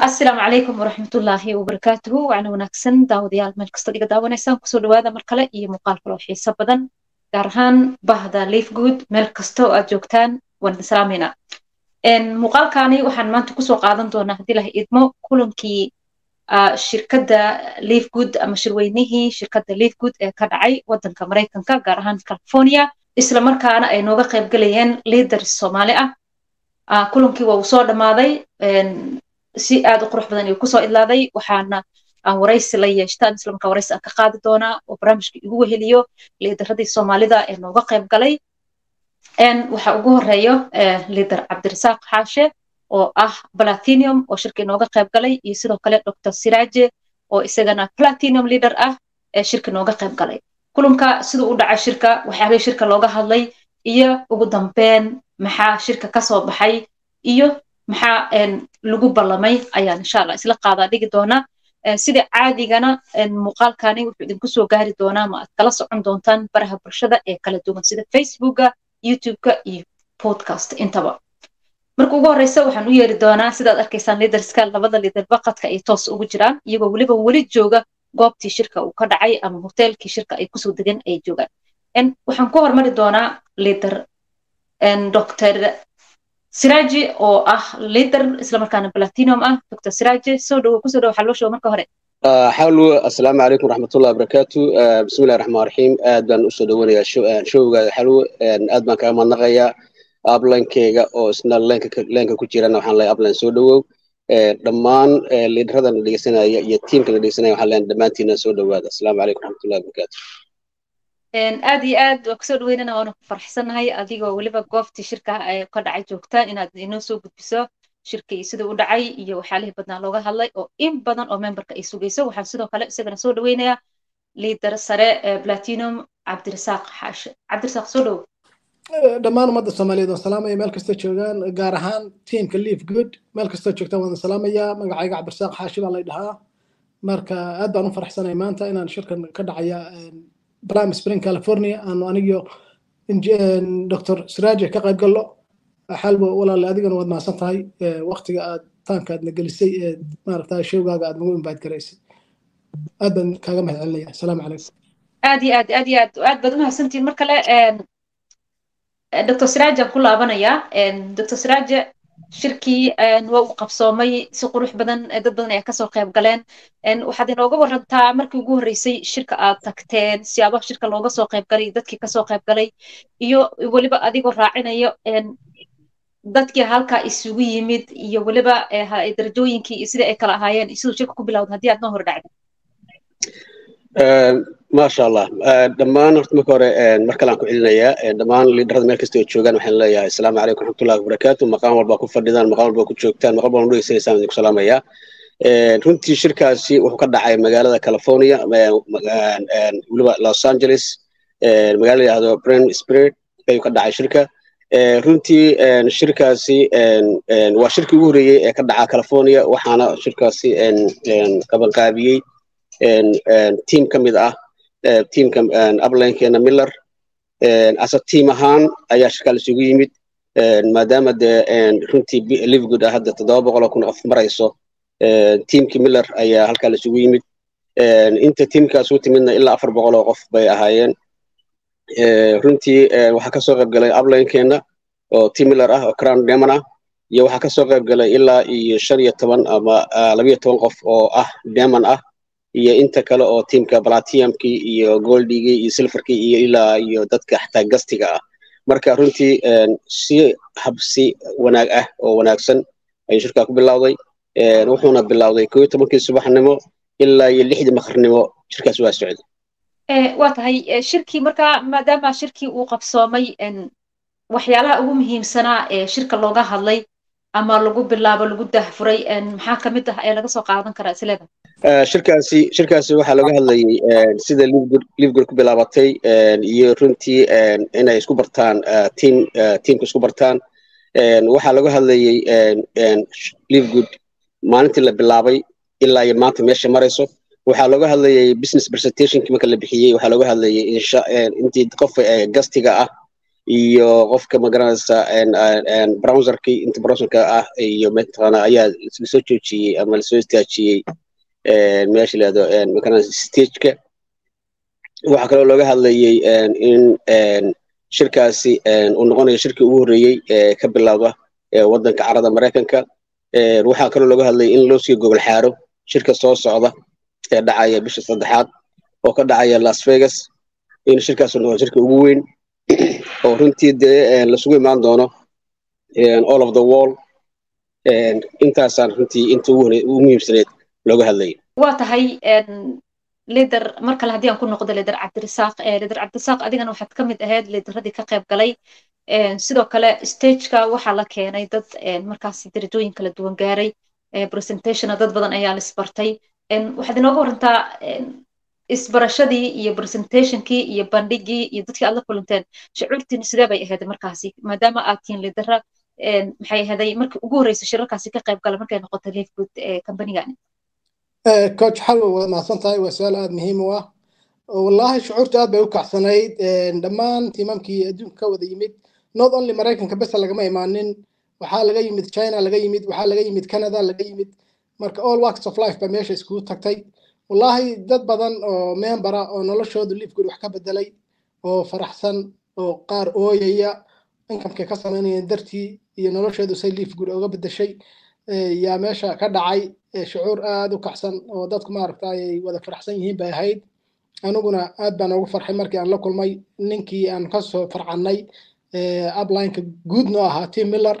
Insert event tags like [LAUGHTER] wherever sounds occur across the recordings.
asalaamu calaykum waraxmatullaahi wabarakaatuhu waana wanaagsan daawadayaal meel kasta dhiga daawanaysaan ku soo dhawaada mar kale iyo muuqaal kaloo xiiso badan gaar ahaan bahda liifgood meel kasta oo aad joogtaan waan idin salaamayna muuqaalkaani waxaan maanta ku soo qaadan doonaa haddii laha idmo kulankii shirkadda liifgood ama shirweynihii shirkadda liifgood ee ka dhacay waddanka maraykanka gaar ahaan california. Isla markaana ay nooga qayb galayeen liidar soomaali ah. Kulankii waa uu soo dhammaaday si aad u qurux badan ayuu ku soo idlaaday. Waxaana aan waraysi la yeeshtaan isla markaa aan ka qaadi doonaa oo barnaamijka igu weheliyo liidaradii soomaalida ee nooga qayb galay. Waxaa ugu horeeyo liidar cabdirasaaq xaashe oo ah platinum oo shirka inooga qayb galay iyo sidoo kale dr siraaje oo isagana platinum leader ah ee shirka inooga qayb galay. Kulanka siduu u dhacay shirka waxyaabihii shirka looga hadlay iyo ugu dambeyn maxaa shirka ka soo baxay iyo maxaa lagu ballamay ayaan insha isla qaadaa dhigi doonaa sida caadigana muuqaalkani wuxuu idinku gaari doonaa ma aad kala socon doontaan baraha bulshada ee kala duwan sida facebooka youtubeka iyo podcast intaba. Marka ugu horeysa waxaan u yeeri doonaa sidaad arkaysaan liidarska labada liidar baqadka ay toos ugu jiraan iyagoo weliba weli jooga goobtii shirka uu ka dhacay ama hoteelkii shirka ay ku soo degan ay joogaan. Waxaan ku hormari doonaa liidar dr siraaji oo ah liader islamarkaana platinum ah dr siraaji soo dhowo ku soo dhowo xalwashow marka hore. Xawlu assalaamu calaykum waraxmatullahi wabarakaatu. Bismillahi raxmaan raxiim aad baan u soo dhowanayaa showgaada xalwo aad baan kaga madnaqayaa ablankeyga oo isna leenka ku jirana waxaan leeyahay ablan soo dhowow. Dhammaan liidaradan la dhegeysanaya iyo tiimka la dhegeysanaya waxaan leeyahay dhammaantiina soo dhowaada assalaamu calaykum waraxmatullahi wabarakaatu aad iyo aad waa ku soo dhaweynana waana ku farxsanahay. Adigoo weliba goobtii shirka ka dhacay joogtaan inaad inoo soo gudbiso shirka iyo siduu u dhacay iyo waxyaalihii badnaa looga hadlay oo in badan oo memberka ay sugayso. Waxaan sidoo kale isagana soo dhaweynayaa liidar sare platinum cabdirasaaq xaashe cabdirasaaq soo dhowo dhammaan ummadda soomaaliyeed waan salaamaya. Meel kasta joogaan gaar ahaan tiamka liif good. Meel kastoo joogtaan waan salaamayaa magacayga cabdirasaaq xaashi baa lay dhahaa. Marka aad baan u farxsanay maanta inaan shirkan ka dhacaya Palm Spring California aanu anigiyo Dr. Siraaje ka qayb gallo. Xalbo walaale adigana waad mahadsan tahay waqtiga aad taanka aadna gelisay ee maaragtaa showgaaga aad nagu imbaad garaysay. Aad baan kaaga mahad celinaya asalaamu calaykum. Aad iyo aad aad iyo aad aad baad umahadsantihin mar kale dr siraaje aan ku laabanayaa dr siraaje shirkii waa uu qabsoomay si qurux badan dad badan ayaa ka soo qayb galeen. Waxaad inooga warantaa markii ugu horreysay shirka aad tagteen siyaabaha shirka looga soo qayb galay dadkii ka soo qayb galay iyo weliba adigoo raacinayo dadkii halkaa isugu yimid iyo weliba darajooyinkii iyo sidai ay kala ahaayeen siduu shirka ku bilowda haddii aad hor dhacda maasha allah dhammaan horta marka hore mar kale aan ku celinayaa dhammaan liidarada meel kasta oo joogaan waxaan leeyahay asalaamu calaykum raxmatullahi wabarakaatu maqaan walba ku fadhidaan maqaan walba ku joogtaan maqaan walba dhegeysanaysaan idinku salaamayaa runtii shirkaasi wuxuu ka dhacay magaalada california weliba los angeles. Magaala yidhahdo bren spirit ayuu ka dhacay shirka. Runtii shirkaasi waa shirkii ugu horreeyey ee ka dhaca california waxaana shirkaasi qabanqaabiyey tiim ka mid ah tiimka ablankeena miller asa tiim ahaan ayaa shirkaa isugu yimid maadaama dee runtii livegood ah hadda toddoba boqol oo kun qof marayso tiimkii miller ayaa halkaa laisugu yimid inta tiimkaas u timidna ilaa afar boqol oo qof bay ahaayeen. Runtii waxaa ka soo qayb galay ablankeena oo tiim miller ah oo crown demon ah iyo waxaa ka soo qayb galay ilaa iyo shan iyo toban ama labiyo toban qof oo ah demon ah iyo inta kale oo tiimka platinumkii iyo goldigii iyo silverkii iyo ilaa iyo dadka xataa gastiga ah. Marka runtii si habsi wanaag ah oo wanaagsan ayuu shirkaa ku bilowday. Wuxuuna bilowday iyo tobankii subaxnimo ilaa iyo lixdii maqrnimo shirkaas waa socday waa tahay shirkii marka maadaama shirkii uu qabsoomay waxyaalaha ugu muhiimsanaa ee shirka looga hadlay ama lagu bilaabo lagu dahfuray maxaa ka ah ee laga soo qaadan karaa isleeda shirkaasi shirkaasi waxaa looga hadlayay sida livegood ku bilaabatay iyo runtii inay isku bartaan tiim tiimka isku bartaan. Waxaa looga hadlayay livegood maalintii la bilaabay ilaa iyo maanta meesha marayso. Waxaa looga hadlayay business presentationki marka la bixiyey waxaa looga hadlayay intii qof gastiga ah iyo qofka magaranaysa browserkii inta browserka ah iyo mataqaana ayaa la soo joojiyey ama la soo istaajiyey meesha magaranaysa stageka waxaa kaloo looga hadlayey in shirkaasi uu noqonayo shirkii ugu horreeyey ee ka bilowda waddanka carada maraykanka. Waxaa kaloo looga hadlayay in loo sii gogol xaaro shirka soo socda ee dhacaya bisha saddexaad oo ka dhacaya las vegas in shirkaas noqdo shirka ugu weyn. [CLEARS THROAT] Oo runtii dee lasugu imaan doono all of the wall intaasaan runtii inta ugu muhiimsaneed looga hadlayay waa tahay lider mar kale haddii aan ku noqdo lider cabdirasaaq lider cabdirasaaq adigana waxaad ka mid ahayd lideradii ka qayb galay. Sidoo kale stageka waxaa la keenay dad markaasi darajooyin kala duwan gaaray. Presentationa dad badan ayaa la waxaad inooga warantaa isbarashadii iyo presentationkii iyo bandhigii iyo dadkii aad la kulanteen. Shucuurtiina sidee bay ahayd markaasi maadaama aad tihiin lidera maxay ahaday markii ugu horreysay shirarkaasi ka qayb gala markay noqotay leafgood companygani coach xalwa waad mahadsan tahay waa su'aal aada muhiim u ah. Wallahi shucuurta aad bay u kacsanayd dhammaan tiimamkii adduunka ka wada yimid not only maraykanka besa lagama imaanin waxaa laga yimid china laga yimid waxaa laga yimid canada laga yimid marka all works of life ba meesha iskugu tagtay. Wallahi dad badan oo membera oo noloshoodu liifgood wax ka bedelay oo faraxsan oo qaar ooyaya inkamkay ka samaynayeen dartii iyo noloshoodu say liifgood oga bedeshay yaa meesha ka dhacay shucuur aada u kacsan oo dadku maaragta ay wada faraxsan yihiin bay ahayd. Aniguna aad baan ugu farxay markii aan la kulmay ninkii aan ka soo farcannay uplineka guud noo ahaa tim miller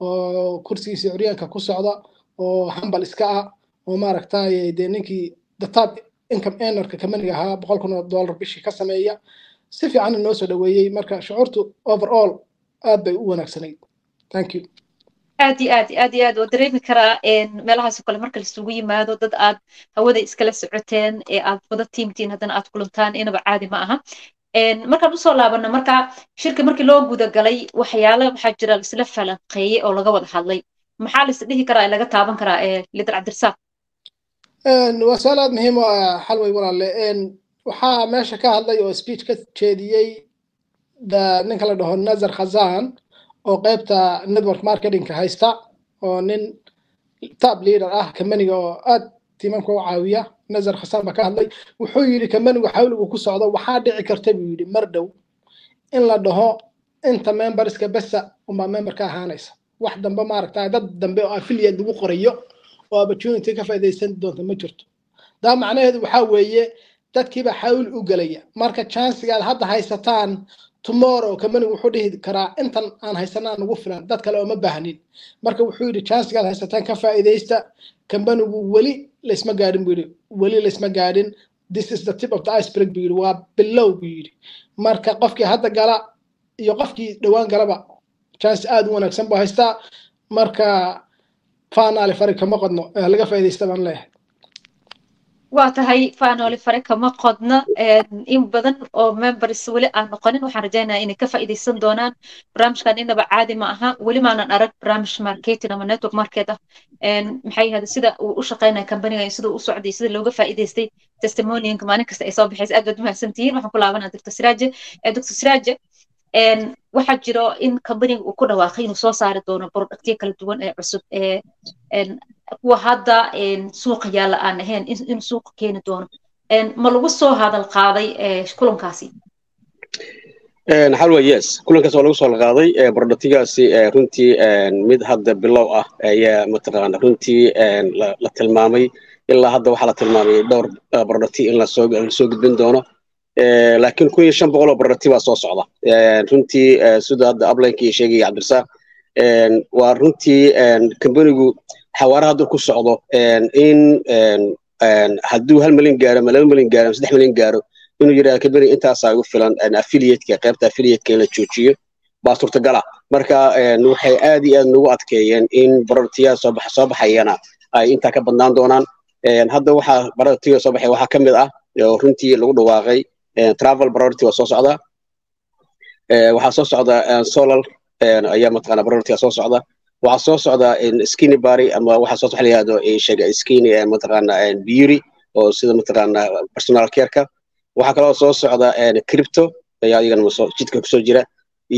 oo kursigiisa curyaanka ku socda oo hambal iska ah oo maaragtay dee ninkii top income earnerka kamaniga ahaa boqol kun oo dollar bishii ka sameeya. Si fiican noo soo dhaweeyey marka shucuurtu overall aad bay u wanaagsanayd thank you aad iyo aad aad iyo aad waa dareemi karaa meelahaasoo kale marka laisugu yimaado dad aad hawada iskala socoteen ee aad wada tiimtiin haddana aad kulantaan inaba caadi ma aha. Markaan u soo laabano marka shirka markii loo gudagalay waxyaala waxaa jira laisla falanqeeyey oo laga wada hadlay? Maxaa lais dhihi karaa ee laga taaban karaa lider cabdirasaaq waa su'aal aad muhiim u ah xalway walaale waxaa meesha ka hadlay oo speech ka jeediyey ninka la dhaho nazar khazan oo qaybta network marketingka haysta oo nin tab leader ah kamaniga oo aad tiimamka u caawiya nazar khazan baa ka hadlay wuxuu yidhi kamanigu xawligu ku socdo waxaa dhici karta buu yidhi mar dhow in la dhaho inta memberska besa unbaa member ka ahaanaysa. Wax dambe maaragta dad dambe oo affiliate lagu qorayo oo opportunity ka faa'iidaysan doonta ma jirto. Daa macnaheedu waxaa weeye dadkiiba xawli u gelaya marka chansigaad hadda haysataan tomorrow kamanigu wuxuu dhihi karaa intan aan haysanaa nagu filan dad kale oo ma baahnin. Marka wuxuu yidhi chansigaad haysataan ka faa'iidaysta kamanigu weli laysma gaadhin buu yidhi. Weli laysma gaadhin this is the tip of the iceberg buu yidhi. Waa bilow buu yidhi. Marka qofkii hadda gala iyo qofkii dhowaan galaba chance aad u wanaagsan buu haystaa. Marka faanaali fari kama qodno laga faa'iidaysta baan leeyahay waa tahay faanooli fare kama qodno in badan oo members weli aan noqonin. Waxaan rajaynayaa inay ka faa'iidaysan doonaan barnaamijkan inaba caadi ma aha. Weli maanan arag barnaamij marketing ama network market ah. Maxay yahada sida uu u shaqaynaya companiga sida u socday sida looga faa'iidaystay testimonianka maalin kasta ay soo baxaysa aad baad mahadsan tihiin waxaan ku laabanaa doctor siraaje doctor siraaje waxaa jiro in companiga uu ku dhawaaqay inuu soo saari doono productyo kala duwan ee cusub kuwa hadda suuqa yaalla aan ahayn inuu suuqa keeni doono. Ma lagu soo hadal qaaday kulankaasi xalwa yes. Kulankaas waa lagu soo qaaday productigaasi runtii mid hadda bilow ah ayaa mataqaana runtii la tilmaamay. Ilaa hadda waxaa la tilmaamay dhowr producti in la soo gudbin doono. Laakiin kun iyo shan boqol oo producti baa soo socda. Runtii sida hadda uplinekii sheegaya cabdirasaaq waa runtii kambanigu xawaara hadduu ku socdo in hadduu hal milyan gaaro ama laba milyan gaaro ama saddex milyan gaaro inuu yidhahdo kambaniga intaasaa ugu filan affiliateka qaybta affiliateka in la joojiyo baa suurtagala marka waxay aad iyo aad nagu adkeeyeen in productiyaha soo baxayana ay intaa ka badnaan doonaan. Hadda waxaa productiga soo baxay waxaa ka mid ah runtii lagu dhawaaqay travel priority waa soo socda. Waxaa soo socda solar ayaa mataqaana priority soo socda waxaa soo socda skinny bary ama waxaa soo la yihahdo sheega skinny mataqaana beauty oo sida mataqaana personal careka. Waxaa kaloo soo socda crypto ayaa iyagana jidka ku soo jira.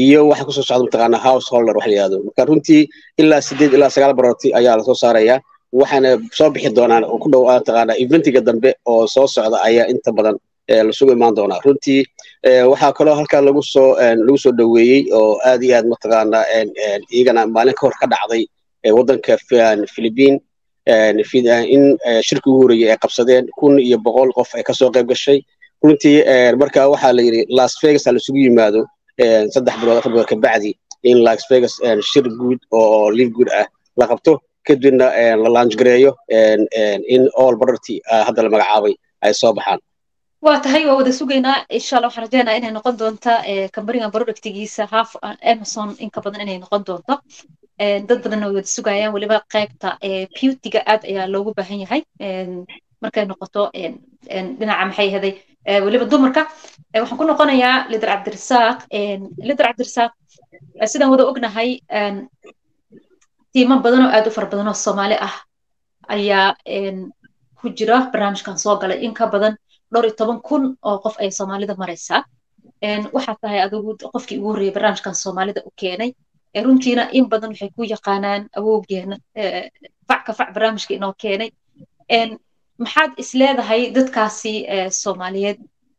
Iyo waxa ku soo socda mataqaana householder wax la yihahdo marka runtii ilaa sideed ilaa sagaal barooti ayaa la soo saarayaa waxaana soo bixi doonaan oo ku dhow mataqaana eventiga dambe oo soo socda ayaa inta badan lasugu imaan doonaa. Runtii waxaa kaloo halkaa lagu soo lagu soo dhoweeyey oo aad iyo aad mataqaana iyagana maalin ka hor ka dhacday waddanka philippine in shirki ugu horreeyey ay qabsadeen kun iyo boqol qof ay ka soo qayb gashay. Runtii marka waxaa la yidhi las vegas ha lasugu yimaado saddex bilood afar bilood kabacdi in las vegas shir guud oo live good ah la qabto. Kadibna la laanjgareeyo in all bararty hadda la magacaabay ay soo baxaan waa tahay waa wada sugaynaa insha allah waxaan rajeynaa inay noqon doonta kambanigan productigiisa half amazon inka badan inay noqon doonto. Dad badanna way wada sugayaan weliba qaybta beautyga aad ayaa loogu baahan yahay. Markay noqoto dhinaca maxay ahaday weliba dumarka. Waxaan ku noqonayaa lider cabdirasaaq lider cabdirasaaq sidaan wada ognahay tiimo badan oo aad u fara badan oo soomaali ah ayaa ku jira barnaamijkan soo galay in ka badan dhowr iyo toban kun oo qof ay soomaalida maraysaa waxaa tahay adigu qofkii ugu horreeyay barnaamijkan soomaalida u keenay. Runtiina in badan waxay ku yaqaanaan awowgeena fac ka fac barnaamijka inoo keenay. Maxaad isleedahay dadkaasi soomaaliyeed?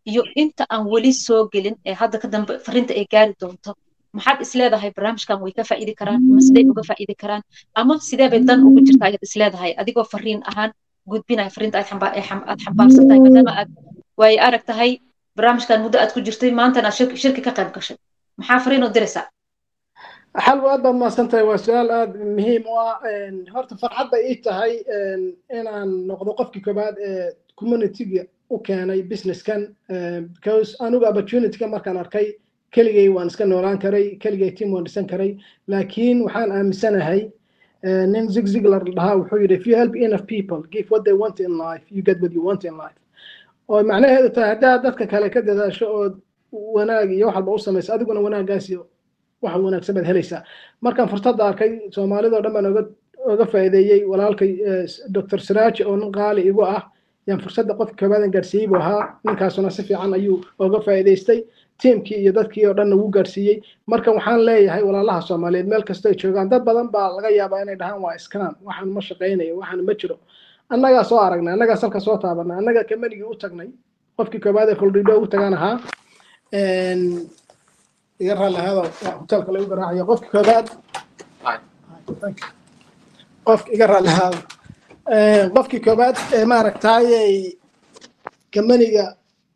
Iyo inta aan weli soo gelin hadda ka dambe fariinta ay gaari doonto maxaad isleedahay barnaamijkan? Way ka faa'iidi karaan ama uga faa'iidi karaan? Ama sidee bay dan ugu jirtaa ayaad isleedahay adigoo fariin ahaan gudbinaya fariinta aad xambaarsan tahay maadaama aad waaye arag tahay barnaamijkan muddo aad ku jirtay maantana aad shirki ka qayb gashay maxaa fariin oo diraysaa xalwa aad baad mahadsantahay waa su'aal aad muhiim u ah horta farxad bay ii tahay inaan noqdo qofkii koobaad ee communityga u keenay businesskan because anigu opportunityga markaan arkay keligay waan iska noolaan karay keligay team waan dhisan karay laakiin waxaan aaminsanahay nin zig ziglar dhahaa wuxuu yidhi if you help enough people give what they want in life you get what you want in life. Oo macnaheedu tahay haddaad dadka kale ka dadaasho oo wanaag iyo wax walba u samayso adiguna wanaaggaasi wax wanaagsan baad helaysaa. Markaan fursadda arkay soomaalidoo dhan baan oga oga faa'iideeyey walaalkay dr siraaji oo nin qaali igu ah. Yaan fursadda qofka koobaadan gaarsiiyey buu ahaa. Ninkaasuna si fiican ayuu oga faa'iidaystay tiimkii iyo dadkii oo dhanna wuu gaarsiiyey marka waxaan leeyahay walaalaha soomaaliyeed meel kastoo joogaan dad badan baa laga yaabaa inay dhahaan waa iskaan waxaan ma shaqaynayo waxaan ma jiro. Annagaa soo aragnay annagaa salka soo taabanay annagaa kamanigii u tagnay qofkii koobaad ee koldhidho ugu tagaan ahaa iga raalli ahaada hotelka lagu garaacayo. Qofkii koobaad qofki iga raalli ahaada qofkii koobaad ee maaragtayay kamaniga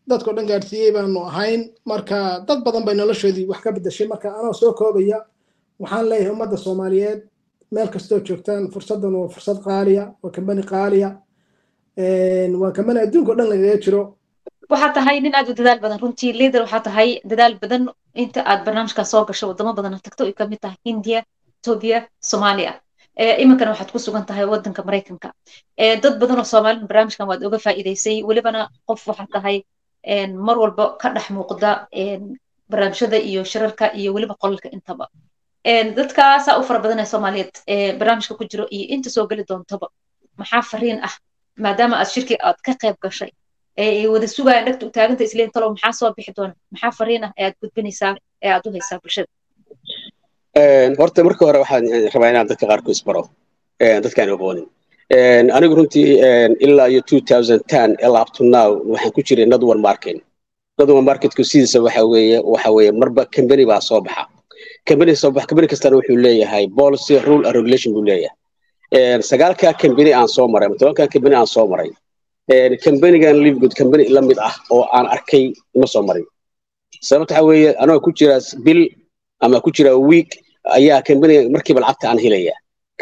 dadkao dhan gaadhsiiyey baanu ahayn. Marka dad badan bay noloshoodii wax ka bedeshay marka anoo soo koobaya waxaan leeyahay ummadda soomaaliyeed meel kastoo joogtaan fursaddan waa fursad qaaliya waa kambani qaaliya. Waa kambani adduunka o dhan lagaga jiro. Waxaa tahay nin aad u dadaal badan. Runtii liader waxaa tahay dadaal badan inta aad barnaamijkan soo gasho wadamo badan tagto ay ka mid tahay india ethiopia soomaaliya. Iminkana waxaad ku sugan tahay waddanka maraykanka dad badan oo soomaalida barnaamijkan waad oga faa'iidaysay. Welibana qof waxaa tahay mar walba ka dhex muuqda barnaamijyada iyo shirarka iyo weliba qolalka intaba. Dadkaasaa u fara badanaya soomaaliyeed barnaamijka ku jiro iyo inta soo geli doontaba maxaa fariin ah? Maadaama aad shirki aad ka qayb gashay wada sugayaan dhagta u taaganta isleen talow maxaa soo bixi doona? Maxaa fariin ah ee aad gudbinaysaa ee aad u haysaa bulshada? Horta marka hore waxaan rabaa inaan dadka qaarku isbaro dadkaan aqoonin anigu runtii ilaa iyo two thousand ten ilaa up to now waxaan ku jiray nadwar market. Nadwar marketku sidiisa waxa weeye marba company baa soo baxa. Company soo baxa company kastana wuxuu leeyahay policy rule and regulation buu leeyahay. Sagaalka company aan soo maray ama tobanka company aan soo maray companygan livegood company la mid ah oo aan arkay ima soo marin. Sababta waxa weeye anoo ku jira bil ama ku jira week ayaa companyga markiiba lacagta aan helaya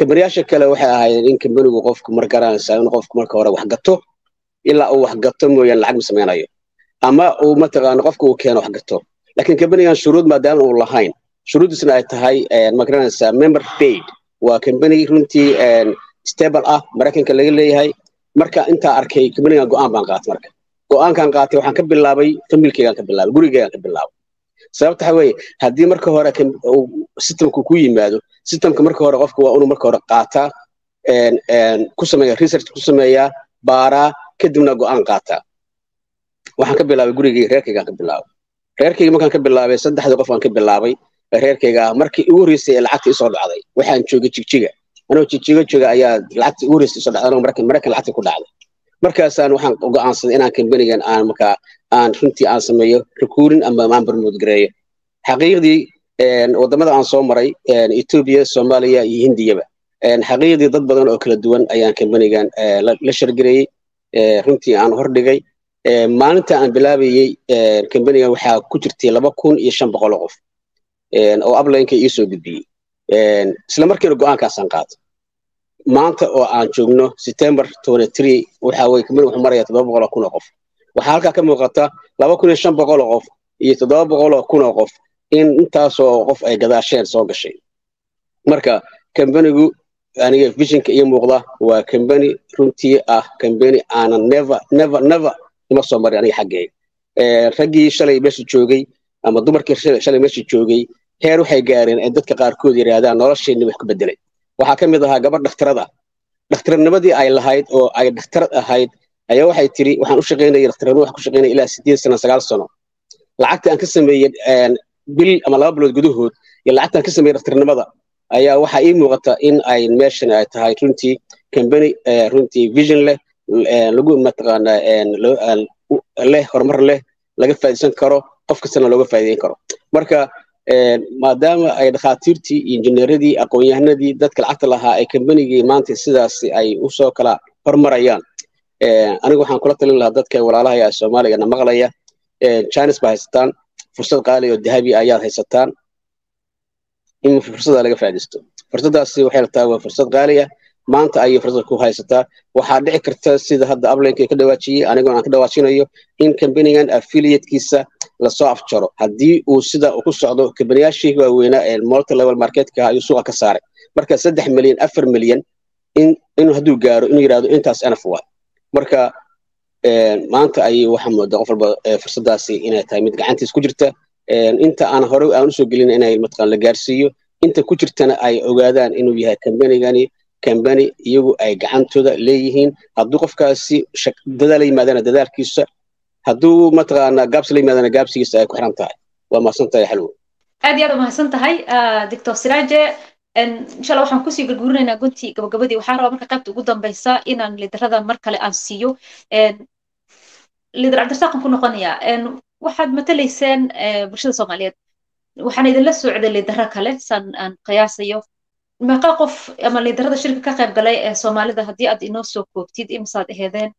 kambaniyaasha kale waxay ahayd in kambanigu qofku mar garanaysaa in qofku marka hore wax gato ilaa uu wax gato mooyaan lacag ma samaynayo. Ama uu mataqaana qofka uu keeno wax gato. Laakiin kambanigan shuruud maadaama uu lahayn. Shuruuddiisna ay tahay ma garanaysaa member paid. Waa kambani runtii stable ah maraykanka laga leeyahay. Marka intaa arkay kambanigan go'aan baan qaatay marka. Go'aankan qaatay waxaan ka bilaabay familkeygaan ka bilaabay gurigeygaan ka bilaabay sababta waxa weeye haddii marka hore systemku ku yimaado systemka marka hore qofka waa inuu marka hore qaataa ku sameeya research ku sameeyaa baaraa kadibna go'aan qaataa. Waxaan ka bilaabay gurigii reerkaygaan ka bilaabay. Reerkayga markaan ka bilaabay saddexda qof aan ka bilaabay reerkayga markii ugu horreysay ee lacagta isoo dhacday. Waxaan joogay jigjiga. Anoo jigjiga jooga ayaa lacagta ugu horreysay isoo dhacday anoo maraykan lacagta ku dhacday. Markaasaan waxaan go'aansaday inaan kambanigan aan markaa aan runtii aan sameeyo recruiting ama aan barmood gareeyo. Xaqiiqdii waddamada aan soo maray ethiopia soomaaliya iyo hindiyaba. Xaqiiqdii dad badan oo kala duwan ayaan kambanigan la shargareeyey runtii aan hordhigay. Maalinta aan bilaabayey kambanigan waxaa ku jirtay laba kun iyo shan boqol qof. Oo ablinka iisoo gudbiyey. Isla markiina go'aankaasaan qaato. Maanta oo aan joogno september waxa weye kambani wuxuu maraya toddoba boqol oo kun oo qof waxaa halkaa ka muuqata laba kun iyo shan boqol oo qof iyo toddoba boqol oo kun oo qof in intaasoo qof ay gadaasheen soo gashay. Marka kambanigu aniga visionka ii muuqda waa kambani runtii ah kambani aanan never never never ima soo marin aniga xaggeyga raggii shalay meesha joogay ama dumarkii shalay meesha joogay heer waxay gaareen ay dadka qaarkood yidhaahdaan nolosheenni wax ku bedelay waxaa ka mid ahaa gabadh dhakhtarada. Dhakhtarnimadii ay lahayd oo ay dhakhtarad ahayd ayaa waxay tiri waxaan u shaqaynaya dhakhtarnimo waxaan ku shaqaynaya ilaa sideed sano sagaal sano. Lacagta aan ka sameeyey bil ama laba bilood gudahood iyo lacagta aan ka sameeyey dhakhtarnimada ayaa waxaa ii muuqata in ay meeshan ay tahay runtii kambani runtii vision leh lagu mataqaana leh horumar leh laga faa'iidaysan karo qof kastana looga faa'iidayn karo. Marka maadaama ay dhakhaatiirtii injineeradii aqoon-yahanadii dadka lacagta lahaa ay kambanigii maanta sidaas ay u soo kala hormarayaan aniga waxaan kula talin lahaa dadka walaalaha ee soomaaliga na maqlaya. Chinas ba haysataan fursad qaali oo dahabi ayaad haysataan. In fursadda laga faa'iidaysto. Fursaddaasi waxay lataa waa fursad qaali ah maanta ayay fursad ku haysataa. Waxaa dhici karta sida hadda ablinka ka dhawaajiyey anigoo aan ka dhawaajinayo in kambanigan affiliatekiisa la soo afjaro. Haddii uu sida ku socdo kambaniyaashii waaweynaa ee multi level marketka ayuu suuqa ka saaray. Marka saddex milyan afar milyan in inuu hadduu gaaro inuu yidhahdo intaas enaf waa marka maanta ayay waxaa moodaa qof walba fursaddaasi inay tahay mid gacantiis ku jirta. Inta aan hore aan u soo gelin inay mataqaan la gaarsiiyo inta ku jirtana ay ogaadaan inuu yahay kambanigani kambani iyagu ay gacantooda leeyihiin. Hadduu qofkaasi dadaal la yimaadana dadaalkiisa hadduu mataqaana gaabsi la yimaadana gaabsigiisa ay ku xiran tahay. Waa mahadsan tahay xalwo. Aad iyo aad umahadsan tahay doctor siraaje insha allah waxaan ku sii gurgurinaynaa guntii gabagabadii. Waxaan rabaa marka qaybta ugu dambeysa inaan liderada mar kale aan siiyo. Lider cabdirasaaqan ku noqonayaa. Waxaad matalayseen bulshada soomaaliyeed. Waxaan idinla socday lidero kale san aan qiyaasayo. Meeqa qof ama liderada shirka ka qayb galay ee soomaalida haddii aad inoo soo koobtid imisaad aheedeen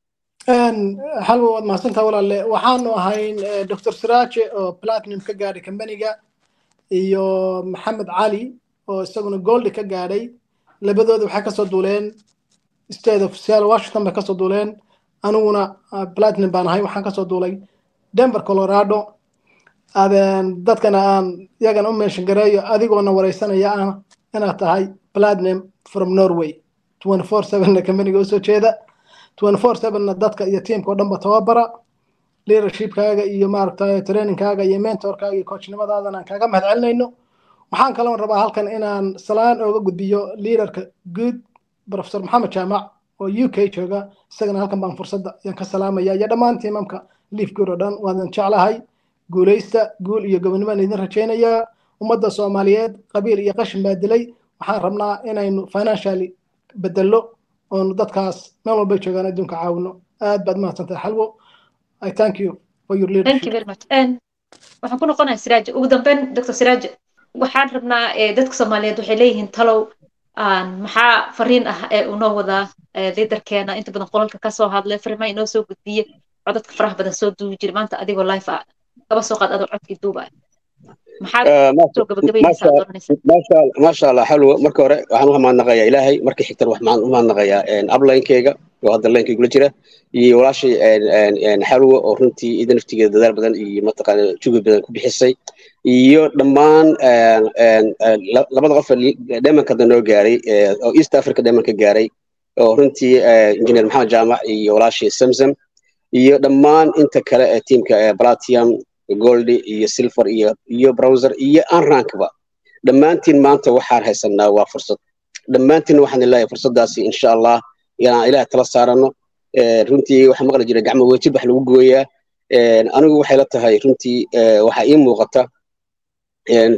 xalwa waad mahadsantaha walaalle waxaanu ahayn dr siraaje oo platinum ka gaadhay kambaniga iyo maxamed cali oo isaguna goldi ka gaadhay labadooda waxay ka soo duuleen. State of seattle washington bay ka soo duuleen. Aniguna platinum baan ahay waxaan ka soo duulay. Denver colorado. Dadkana aan iyagana u meeshan gareeyo adigoona wareysanaya ah inaad tahay platinum from norway. sevenna kambaniga u soo jeeda. sevenna dadka iyo tiimka oo dhanba tababara. Leadershipkaaga iyo maaragtay trainingkaaga iyo mentorkaaga iyo coachnimadaadana aan kaaga mahad celinayno waxaan kaloon rabaa halkan inaan salaan ooga gudbiyo leaderka good professor maxamed jaamac oo u k jooga. Isagana halkan baan fursadda ayaan ka salaamaya iyo dhammaan tiimamka liif good oo dhan waadan jeclahay. Guulaysta guul iyo gobonnimaan idin rajaynayaa ummadda soomaaliyeed qabiil iyo qashin baa dilay. Waxaan rabnaa inaynu financially bedello oonu dadkaas meel walbay joogaan adduunka caawino aad baad mahadsantahay xalwo. I thank you for your leadership. Waxaan ku noqonayaa siraaje ugu dambeyn dr siraaje waxaan rabnaa dadka soomaaliyeed waxay leeyihiin talow. Maxaa fariin ah ee unoo wadaa liidarkeena inta badan qolalka ka soo hadlay fariimaha inoo soo gudbiye oo dadka faraha badan soo duubi jira maanta adigoo life ah kaba soo qaad adoo codkii duuba maxaad soo gabagabaynaysaa doonaysaa maasha allah xalwo marka hore waxaan u mahadnaqayaa ilaahay markii xigtan waxaan u mahadnaqayaa ablaynkeyga oo hadda laynkaygula jira iyo walaashay xalwo oo runtii ida naftigeeda dadaal badan iyo mataqaana jugi badan ku bixisay iyo dhammaan labada qof dhemanka hadda noo gaaray oo east africa dhemanka gaaray oo runtii engineer maxamed jaamac iyo walaashay samsam iyo dhammaan inta kale ee tiimka platium goldi iyo silver iyo iyo browser iyo anrankba dhammaantiin maanta waxaan haysanaa waa fursad. Dhammaantiin waxaan leeyahay fursaddaasi insha allah inaan ilaah tala saarano. Runtii waxaa maqli jiray gacmo wejib wax lagu gooyaa anigu waxay la tahay runtii waxaa ii muuqata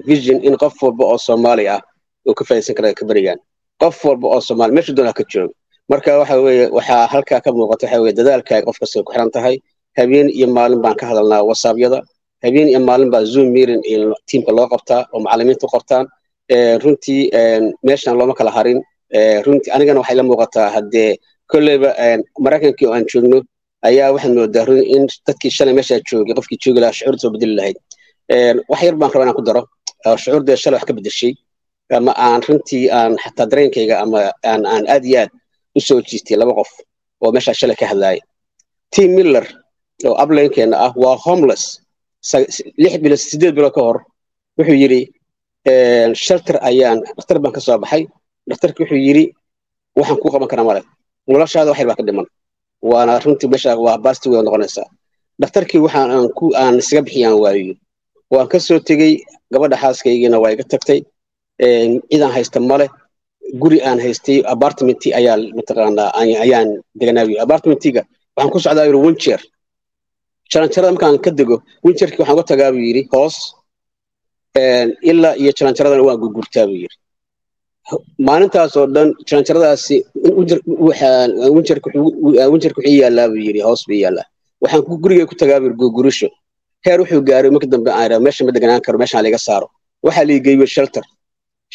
vision in qof walba oo soomaali ah uu ka faa'iidaysan kara kaberigan qof walba oo soomaali meesha doona ka joogo marka waxa waxaa halkaa ka muuqata waxa dadaalkaaga qof kasta ku xiran tahay. Habeen iyo maalin baan ka hadalnaa whatsappyada habeen iyo maalin baa zoom meeting tiimka loo qabtaa oo macallimiintu qabtaan. Runtii meeshan looma kala harin. Runtii anigana waxay la muuqataa haddee kolleyba maraykankii oo aan joogno ayaa waxaad moodaa run in dadkii shalay meeshaa joogay qofkii joogi lahaa shucuurda soo bedeli lahayd. Wax yar baan rabaa inaan ku daro. Shucuurdee shalay wax ka bedeshay ama aan runtii aan xataa dareenkayga ama aan aad iyo aad u jiistay laba qof oo meeshaa shalay ka hadlaaya tim miller oo ablaynkeena ah waa homeless lix bilo sideed bilo ka hor wuxuu yidhi shelter ayaan dhakhtar baan ka soo baxay. Dhakhtarki wuxuu yidhi waxaan kuu qaban karaa male noloshaada wax yar baa ka dhiman. Waana runtii meesha waa baasti way noqonaysaa. Dhakhtarkii waxaan aan ku aan isaga bixiyaan waayo waan ka soo tegey gabadha xaaskaygiina waa iga tagtay cidaan haysta male guri aan haystay apartmenti ayaa mataqaanaa ayaan deganaayo. Apartmentiga waxaan ku socdaa yiri wincher jaranjarada markaan ka dego wincherkii waxaan uga tagaa buu yidhi hoos ilaa iyo jaranjaradana waan gurgurtaa buu yidhi. Maalintaas oo dhan jaranjaradaasi wincherka wuxuu yaallaa buu yidhi hoos buu yaallaa waxaan gurigay ku tagaa buu yidhi gurgurisho gaaray marka dambe aan meesha ma deganaan karo meeshaan laga saaro. Waxaa liigeeyo shelter.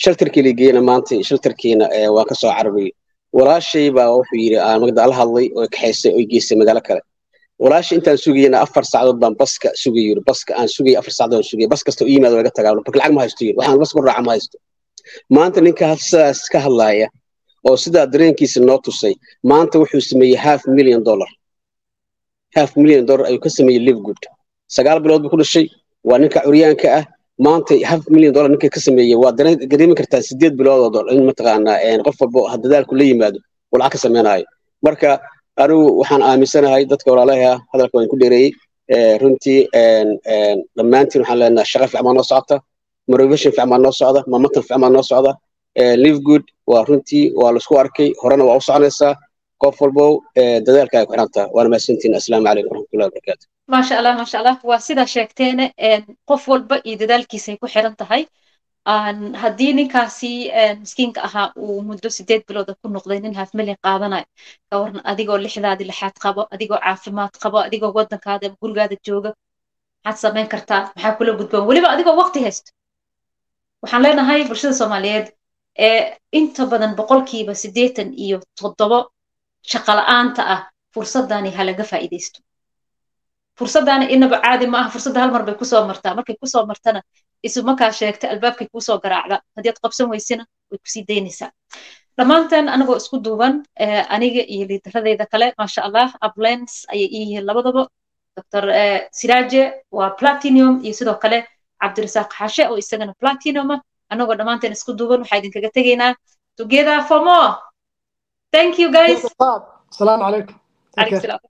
Shelterkii liigeeyana maanta shelterkiina waan ka soo walaashay baa wuxuu yidhi aan la hadlay oo kaxaysay oo geystay magaalo kale walaashay intaan sugayana afar saacadood baan baska sugay baska aan sugay afar saacadood sugay. Bas kasta u yimaado iga tagaa marka lacag ma haysto yiri waxaan bas ku raaca ma haysto. Maanta ninka sidaas ka hadlaaya oo sidaa dareenkiisa noo tusay maanta wuxuu sameeyey half million dollar. Half million dollar ayuu ka sameeyey live sagaal bilood buu ku dhashay waa ninka curyaanka ah. Maanta half million dollar ninka ka sameeyey waa dareemi kartaa sideed bilood oo in mataqaanaa qof walba dadaalku la yimaado uu ka sameynaayo. Marka anigu waxaan aaminsanahay dadka walaalaha hadalka waan ku dheereeyey. Runtii dhammaantiin waxaan leenahay shaqa fiican baa noo socota motivation fiican baa noo socda mamatan fiican baa noo socda live good waa runtii waa la isku arkay horena waa u soconaysaa. Qof walbow dadaalkaaga ku xiranta. Waana mahadsantiin assalaamu calaykum waraxmatullahi wabarakaatu maasha allah maasha allah. Waa sidaa sheegteene qof walba iyo dadaalkiisay ku xiran tahay haddii ninkaasi miskiinka ahaa uu muddo sideed bilooda ku noqday nin half milyan qaadanayo ka waran adigoo lixdaadi lixaad qabo adigoo caafimaad qabo adigoo waddankaada gurigaada jooga maxaad samayn kartaa maxaa kula gudboon? Weliba adigoo waqti haysto waxaan leenahay bulshada soomaaliyeed ee inta badan boqolkiiba siddeetan iyo toddobo shaqola'aanta ah fursadani ha laga faa'iidaysto fursaddaani inaba caadi ma aha fursadda hal mar bay kusoo martaa markay kusoo martana isu markaa sheegta albaabkay kuusoo garaacda haddii aad qabsan weysina way kusii daynaysaa dhammaanteen anagoo isku duuban aniga iyo liidaradeyda kale maasha allah ablens ayay ii yihiin labadaba dr siraaje waa platinum iyo sidoo kale cabdirasaaq xashe oo isagana platinuma anagoo dhammaanteen isku duuban waxaa idinkaga tegaynaa together for more thank you guys السلام عليكم عليك السلام